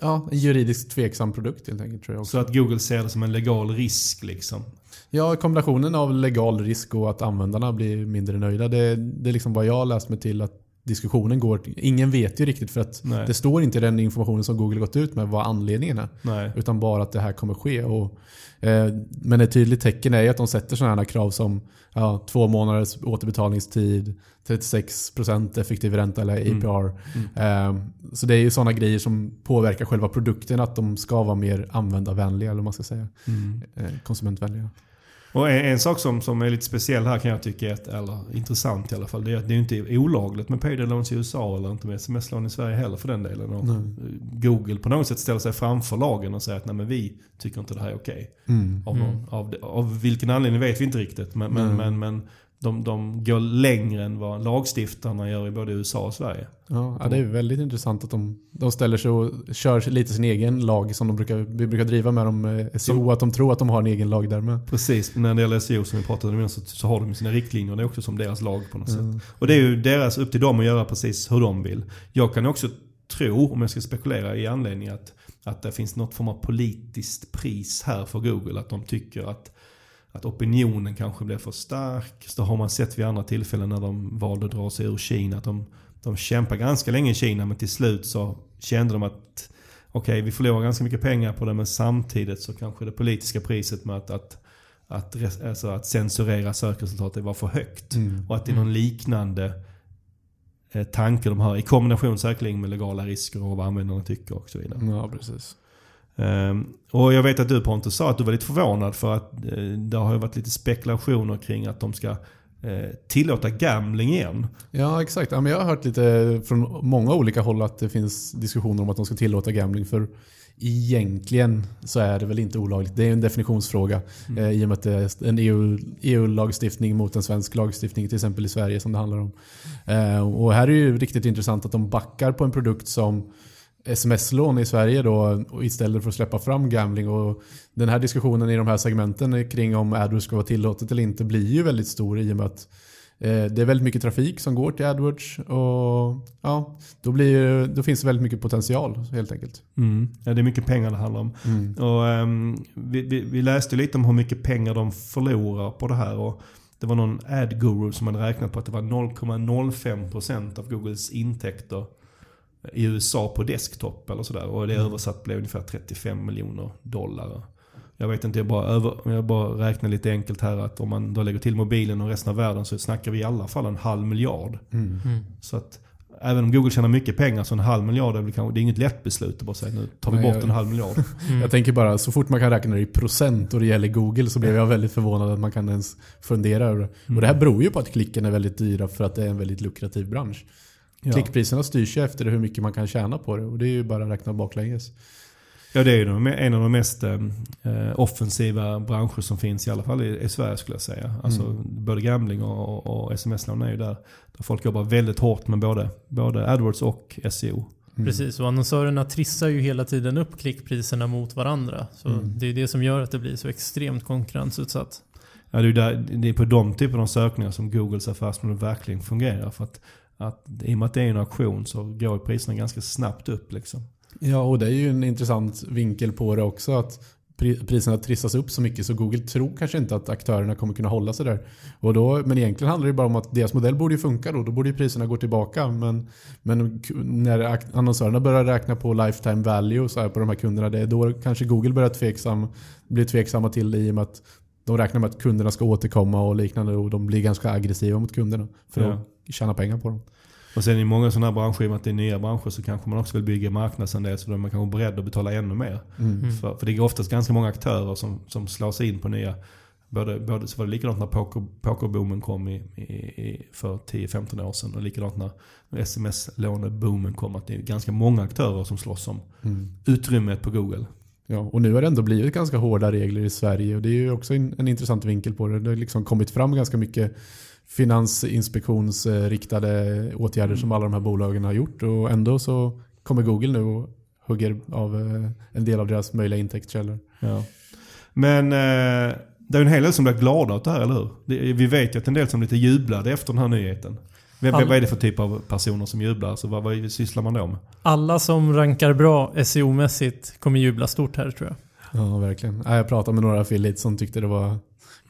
ja, en juridiskt tveksam produkt helt enkelt tror jag också. Så att Google ser det som en legal risk liksom. Ja, kombinationen av legal risk och att användarna blir mindre nöjda. Det, det är liksom vad jag har läst mig till att diskussionen går. Ingen vet ju riktigt för att Nej. det står inte i den informationen som Google gått ut med vad anledningen är. Nej. Utan bara att det här kommer ske. Och, eh, men ett tydligt tecken är ju att de sätter sådana här krav som ja, två månaders återbetalningstid, 36% effektiv ränta eller Mm. APR. Eh, så det är ju sådana grejer som påverkar själva produkten. Att de ska vara mer användarvänliga eller vad man ska säga. Mm. Eh, konsumentvänliga. Och en, en sak som, som är lite speciell här kan jag tycka är, att, eller intressant i alla fall, det är att det är inte olagligt med payday loans i USA eller inte med sms-lån i Sverige heller för den delen. Och Nej. Google på något sätt ställer sig framför lagen och säger att nej men vi tycker inte det här är okej. Mm. Av, någon, av, av vilken anledning vet vi inte riktigt. Men, men, men, men de, de går längre än vad lagstiftarna gör i både USA och Sverige. Ja, ja, det är väldigt intressant att de, de ställer sig och kör lite sin egen lag som de brukar, vi brukar driva med dem eh, SEO. Att de tror att de har en egen lag där med. Precis, när det gäller SEO som vi pratade om så, så har de sina riktlinjer. Det är också som deras lag på något sätt. Mm. Och det är ju deras, upp till dem att göra precis hur de vill. Jag kan också tro, om jag ska spekulera i anledning att, att det finns något form av politiskt pris här för Google. Att de tycker att, att opinionen kanske blir för stark. Så har man sett vid andra tillfällen när de valde att dra sig ur Kina. Att de, de kämpar ganska länge i Kina men till slut så kände de att okej vi förlorar ganska mycket pengar på det men samtidigt så kanske det politiska priset med att, att att, alltså att censurera sökresultatet var för högt. Mm. Och att det är någon liknande eh, tanke de har i kombination säkerligen med legala risker och vad användarna tycker och så vidare. Ja, precis. Ehm, och jag vet att du Pontus sa att du var lite förvånad för att eh, det har ju varit lite spekulationer kring att de ska eh, tillåta gambling igen. Ja, exakt. Jag har hört lite från många olika håll att det finns diskussioner om att de ska tillåta gambling. För egentligen så är det väl inte olagligt. Det är en definitionsfråga. Mm. Eh, I och med att det är en EU EU-lagstiftning mot en svensk lagstiftning till exempel i Sverige som det handlar om. Och här är det ju riktigt intressant att de backar på en produkt som sms-lån i Sverige då istället för att släppa fram gambling. Och den här diskussionen i de här segmenten kring om AdWords ska vara tillåtet eller inte blir ju väldigt stor i och med att eh, det är väldigt mycket trafik som går till AdWords och ja, då, blir, då finns det väldigt mycket potential helt enkelt. Mm. Ja, det är mycket pengar det handlar om. Och, ehm, vi, vi, vi läste lite om hur mycket pengar de förlorar på det här. Och det var någon ad guru som hade räknat på att det var 0,05% av Googles intäkter i USA på desktop eller sådär. Och det översatt blev ungefär 35 miljoner dollar. Jag vet inte, jag bara, över, jag bara räknar lite enkelt här att om man då lägger till mobilen och resten av världen så snackar vi i alla fall en halv miljard. Mm. Mm. Så att även om Google tjänar mycket pengar så en halv miljard är väl kanske, det är inget lätt beslut att bara säga nu tar vi Nej, bort jag- en halv miljard. Mm. Jag tänker bara, så fort man kan räkna det i procent och det gäller Google så blev jag väldigt förvånad att man kan ens fundera över det. Och det här beror ju på att klicken är väldigt dyra för att det är en väldigt lukrativ bransch. Ja. Klickpriserna styrs ju efter hur mycket man kan tjäna på det och det är ju bara att räkna baklänges. Ja det är ju en av de mest eh, offensiva branscher som finns i alla fall i, i Sverige skulle jag säga. Alltså Mm. både gambling och, och, och sms-lån är ju där. Där folk jobbar väldigt hårt med både, både AdWords och SEO. Mm. Precis, och annonsörerna trissar ju hela tiden upp klickpriserna mot varandra. Så Mm. det är det som gör att det blir så extremt konkurrensutsatt. Ja, det, är ju där, det är på de typerna av sökningar som Googles affärsmodell verkligen fungerar. För att, att, I och med att det är en auktion så går priserna ganska snabbt upp. Liksom. Ja, och det är ju en intressant vinkel på det också. att pri- Priserna trissas upp så mycket så Google tror kanske inte att aktörerna kommer kunna hålla sig där. Och då, men egentligen handlar det bara om att deras modell borde ju funka då. Då borde priserna gå tillbaka. Men, men när annonsörerna börjar räkna på lifetime value så här på de här kunderna. Det är då kanske Google börjar tveksam, blir tveksamma till det i och med att de räknar med att kunderna ska återkomma och liknande. Och de blir ganska aggressiva mot kunderna för Ja. Tjäna pengar på dem. Och sen i många sådana här branscher, i och med att det är nya branscher, så kanske man också vill bygga marknadsandel. Så då är man kanske beredd att betala ännu mer. Mm. För, för det är oftast ganska många aktörer som, som slår sig in på nya. Både, både, så var det likadant när poker, pokerboomen kom i, i, i, för 10-15 år sedan. Och likadant när sms-låneboomen kom. Att det är ganska många aktörer som slåss om Mm. utrymmet på Google. Ja, och nu har det ändå blivit ganska hårda regler i Sverige och det är ju också en, en intressant vinkel på det. Det har liksom kommit fram ganska mycket finansinspektionsriktade åtgärder som alla de här bolagen har gjort och ändå så kommer Google nu och hugger av eh, en del av deras möjliga intäktskällor. Ja. Men eh, det är en hel del som blir glada åt det här, eller hur? Vi vet ju att en del som lite jublade efter den här nyheten. Vem, All- Vad är det för typ av personer som jublar? Alltså, vad, vad sysslar man då med? Alla som rankar bra SEO-mässigt kommer jubla stort här tror jag. Ja, verkligen. Ja, Jag pratade med några affiliates som tyckte det var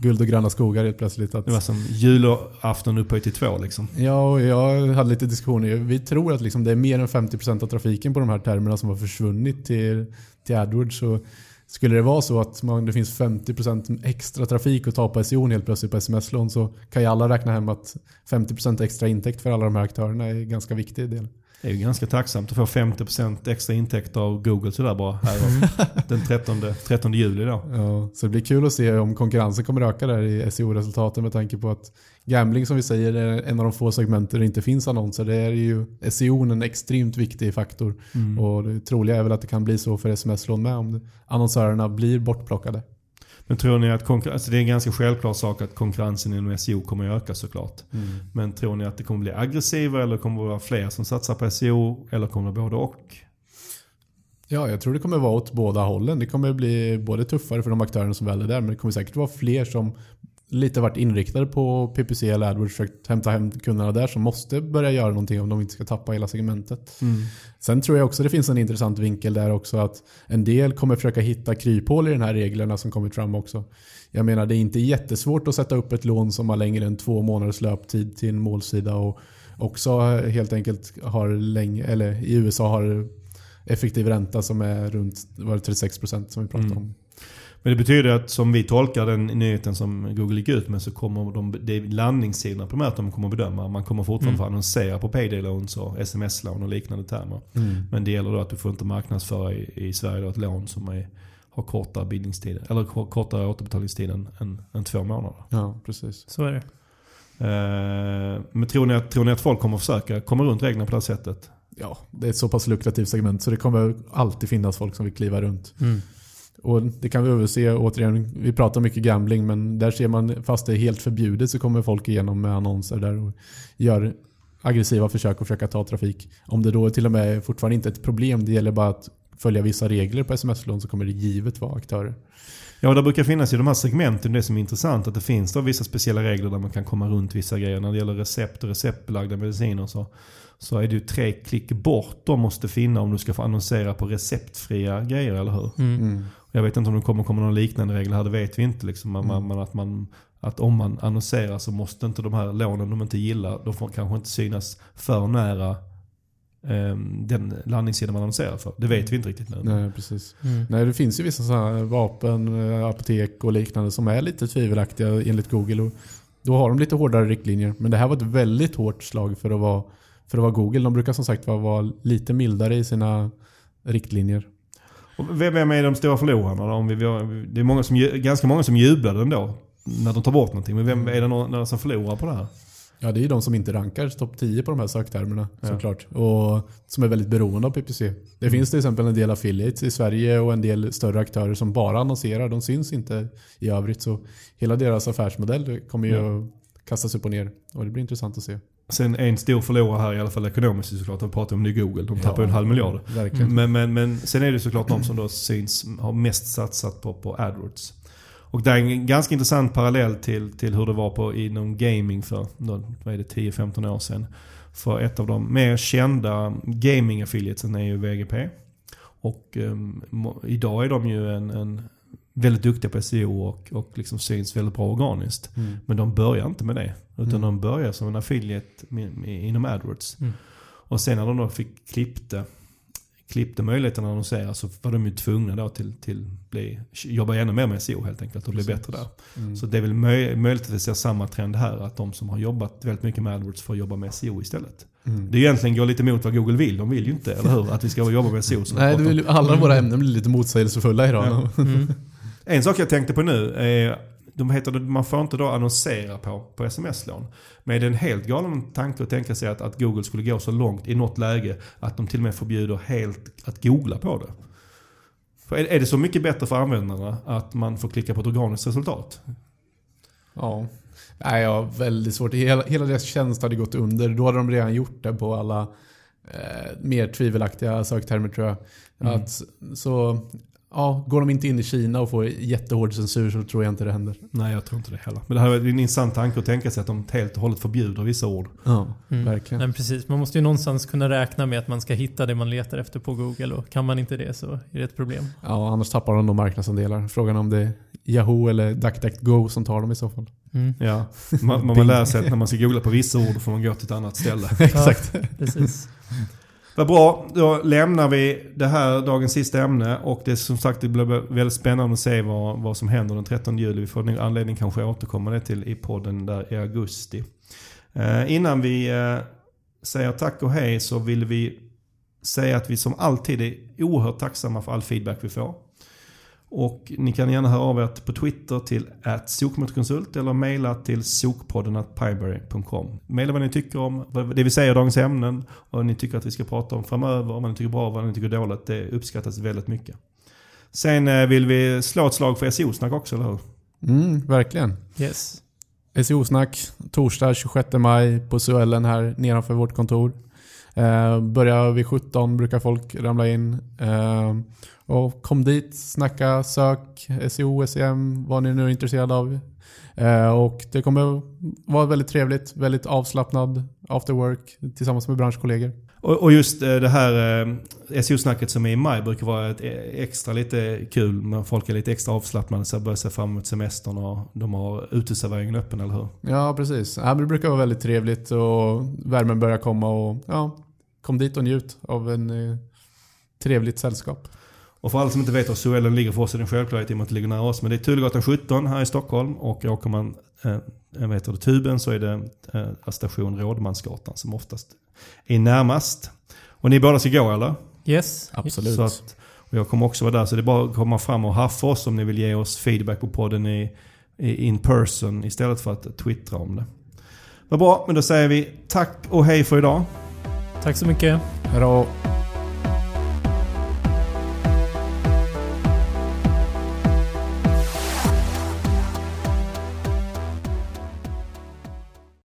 guld och gröna skogar helt plötsligt. Att, Det var som julafton upphöjt till två liksom. Ja, och jag hade lite diskussioner. Vi tror att liksom det är mer än 50% av trafiken på de här termerna som har försvunnit till, till AdWords. Så skulle det vara så att man, det finns 50% extra trafik att ta på SEO helt plötsligt på sms-lån så kan ju alla räkna hem att 50% extra intäkt för alla de här aktörerna är en ganska viktig del. Det är ju ganska tacksamt att få 50% extra intäkter av Google sådär bara här den 13, 13 juli då. Ja, så det blir kul att se om konkurrensen kommer öka där i SEO-resultaten med tanke på att gambling som vi säger är en av de få segment där det inte finns annonser. Det är ju SEO en extremt viktig faktor. Mm. Och det troliga är väl att det kan bli så för sms-lån med om annonsörerna blir bortplockade. Men tror ni att konkurrens, alltså det är en ganska självklar sak att konkurrensen inom SEO kommer att öka såklart. Men tror ni att det kommer bli aggressivare eller kommer det vara fler som satsar på SEO? Eller kommer det både och? Ja, jag tror det kommer vara åt båda hållen. Det kommer bli både tuffare för de aktörerna som väl är där men det kommer säkert vara fler som lite varit inriktade på PPC eller AdWords försökt hämta hem kunderna där som måste börja göra någonting om de inte ska tappa hela segmentet. Sen tror jag också det finns en intressant vinkel där också att en del kommer försöka hitta kryphål i den här reglerna som kommit fram också. Jag menar det är inte jättesvårt att sätta upp ett lån som har längre än två månaders löptid till en målsida och också helt enkelt har länge, eller i USA har effektiv ränta som är runt var det 36% som vi pratade Mm. om. Men det betyder att som vi tolkar den nyheten som Google gick ut med så kommer de, det är landningssidorna primärt de kommer bedöma. Man kommer fortfarande Mm. få annonsera på payday loans och sms-lån och liknande termer. Men det gäller då att du får inte marknadsföra i, i Sverige ett lån som är, har kortare bindningstid, eller ko- kortare återbetalningstid än, än, än två månader. Ja, precis. Så är det. Eh, men tror ni, att, tror ni att folk kommer försöka komma runt reglerna på det här sättet? Ja, det är ett så pass lukrativt segment så det kommer alltid finnas folk som vill kliva runt. Mm. Och det kan vi överse återigen. Vi pratar mycket gambling men där ser man fast det är helt förbjudet så kommer folk igenom med annonser där och gör aggressiva försök att försöka ta trafik. Om det då till och med fortfarande inte är ett problem, det gäller bara att följa vissa regler på sms-lån så kommer det givet vara aktörer. Ja, det brukar finnas i de här segmenten det som är intressant. Att det finns då vissa speciella regler där man kan komma runt vissa grejer. När det gäller recept och receptbelagda mediciner så, så är det ju tre klick bort de måste finna om du ska få annonsera på receptfria grejer, eller hur? Mm. Jag vet inte om det kommer komma någon liknande regel här, det vet vi inte. Liksom. Men, Mm. men att, man, att om man annonserar så måste inte de här lånen de inte gillar, de får kanske inte synas för nära den landningssida man annonserar för. Det vet vi inte riktigt nu. Nej, precis. Mm. Nej, det finns ju vissa så här vapen, eh, apotek och liknande som är lite tvivelaktiga enligt Google. Och då har de lite hårdare riktlinjer. Men det här var ett väldigt hårt slag för att vara, för att vara Google. De brukar som sagt vara, vara lite mildare i sina riktlinjer. Och vem är de stora förlorarna då? Om vi, det är många som, ganska många som jublade ändå. När de tar bort någonting. Men vem är det några som förlorar på det här? Ja, det är ju de som inte rankar topp 10 på de här söktermerna Ja. såklart. Och som är väldigt beroende av PPC. Det finns till exempel en del affiliates i Sverige och en del större aktörer som bara annonserar. De syns inte i övrigt. Så hela deras affärsmodell kommer ju Ja. att kastas upp och ner. Och det blir intressant att se. Sen en stor förlorare här, i alla fall ekonomiskt såklart, vi pratar om det är Google. De tappar ju en halv miljard. Verkligen. Men, men, men sen är det såklart de som då syns, har mest satsat på, på AdWords. Och det är en ganska intressant parallell till, till hur det var på, inom gaming för då, vad är det, 10-15 år sedan. För ett av de mer kända gaming affiliatesen är ju VGP. Och um, idag är de ju en, en väldigt duktiga på SEO och, och liksom syns väldigt bra organiskt. Mm. Men de börjar inte med det. Utan Mm. de börjar som en affiliate inom AdWords. Mm. Och sen när de då fick klippte, klippte möjligheten att annonsera så var de ju tvungna då till, till bli, jobba ännu mer med SEO helt enkelt och bli Precis. bättre där. Mm. Så det är väl möj, möjligt att vi ser samma trend här. Att de som har jobbat väldigt mycket med AdWords får jobba med SEO istället. Mm. Det är egentligen går lite emot vad Google vill. De vill ju inte, eller hur? Att vi ska jobba med SEO. Nej, vill, alla våra ämnen blir lite motsägelsefulla idag. Ja. Mm. En sak jag tänkte på nu är, de heter, det- man får inte då annonsera på, på sms-lån. Men det är en helt galen tanke att tänka sig att, att Google skulle gå så långt i något läge att de till och med förbjuder helt att googla på det. För är, är det så mycket bättre för användarna att man får klicka på ett organiskt resultat? Ja. Nej, jag har väldigt svårt. Hela, hela deras tjänst hade gått under. Då hade de redan gjort det på alla eh, mer tvivelaktiga söktermer tror jag. Mm. Att, så ja, går de inte in i Kina och får jättehård censur så tror jag inte det händer. Nej, jag tror inte det heller. Men det här är en intressant tanke att tänka sig att de helt och hållet förbjuder vissa ord. Ja, Mm. verkligen. Men precis, man måste ju någonstans kunna räkna med att man ska hitta det man letar efter på Google och kan man inte det så är det ett problem. Ja, annars tappar de nog marknadsandelar. Frågan är om det är Yahoo eller DuckDuckGo som tar dem i så fall. Mm. Ja, man, man, lär sig att när man ska googla på vissa ord får man gå till ett annat ställe. Exakt. Precis. Vad bra, då lämnar vi det här dagens sista ämne och det är som sagt det blir väldigt spännande att se vad, vad som händer den 13 juli. Vi får nog anledning kanske återkomma det till i podden där i augusti. Eh, innan vi eh, säger tack och hej så vill vi säga att vi som alltid är oerhört tacksamma för all feedback vi får. Och ni kan gärna höra av er på Twitter till sokmotorkonsult eller mejla till sokpodden.pineberry.com. Mejla vad ni tycker om vad- det vi säger i dagens ämnen och vad ni tycker att vi ska prata om framöver. Vad ni tycker bra vad ni tycker dåligt. Det uppskattas väldigt mycket. Sen eh, vill vi slå ett slag för SEO-snack också, eller hur? Mm, verkligen. Yes. SEO-snack torsdag 26 maj på Suellen här nedanför vårt kontor. Eh, börjar vid 17 brukar folk ramla in. Eh, och kom dit, snacka, sök, SEO, SEM, vad ni nu är intresserade av. Eh, och det kommer vara väldigt trevligt, väldigt avslappnad after work tillsammans med branschkollegor. Och, just eh, det här eh, SEO-snacket som är i maj brukar vara ett eh, extra lite kul. När folk är lite extra avslappnade så börjar se fram emot semestern och de har uteserveringen öppen, eller hur? Ja, precis. Ja, det brukar vara väldigt trevligt och värmen börjar komma och ja, kom dit och njut av en eh, trevligt sällskap. Och för alla som inte vet var Suellen ligger för oss är det en självklarhet i och med att det ligger nära oss. Men det är Turegatan 17 här i Stockholm och åker man eh, heter det, tuben så är det eh, station Rådmansgatan som oftast är närmast. Och ni båda ska gå eller? Yes. Absolut. Så att, och jag kommer också vara där så det är bara att komma fram och haffa oss om ni vill ge oss feedback på podden i, i in person istället för att twittra om det. Vad bra, men då säger vi tack och hej för idag. Tack så mycket. Hej då.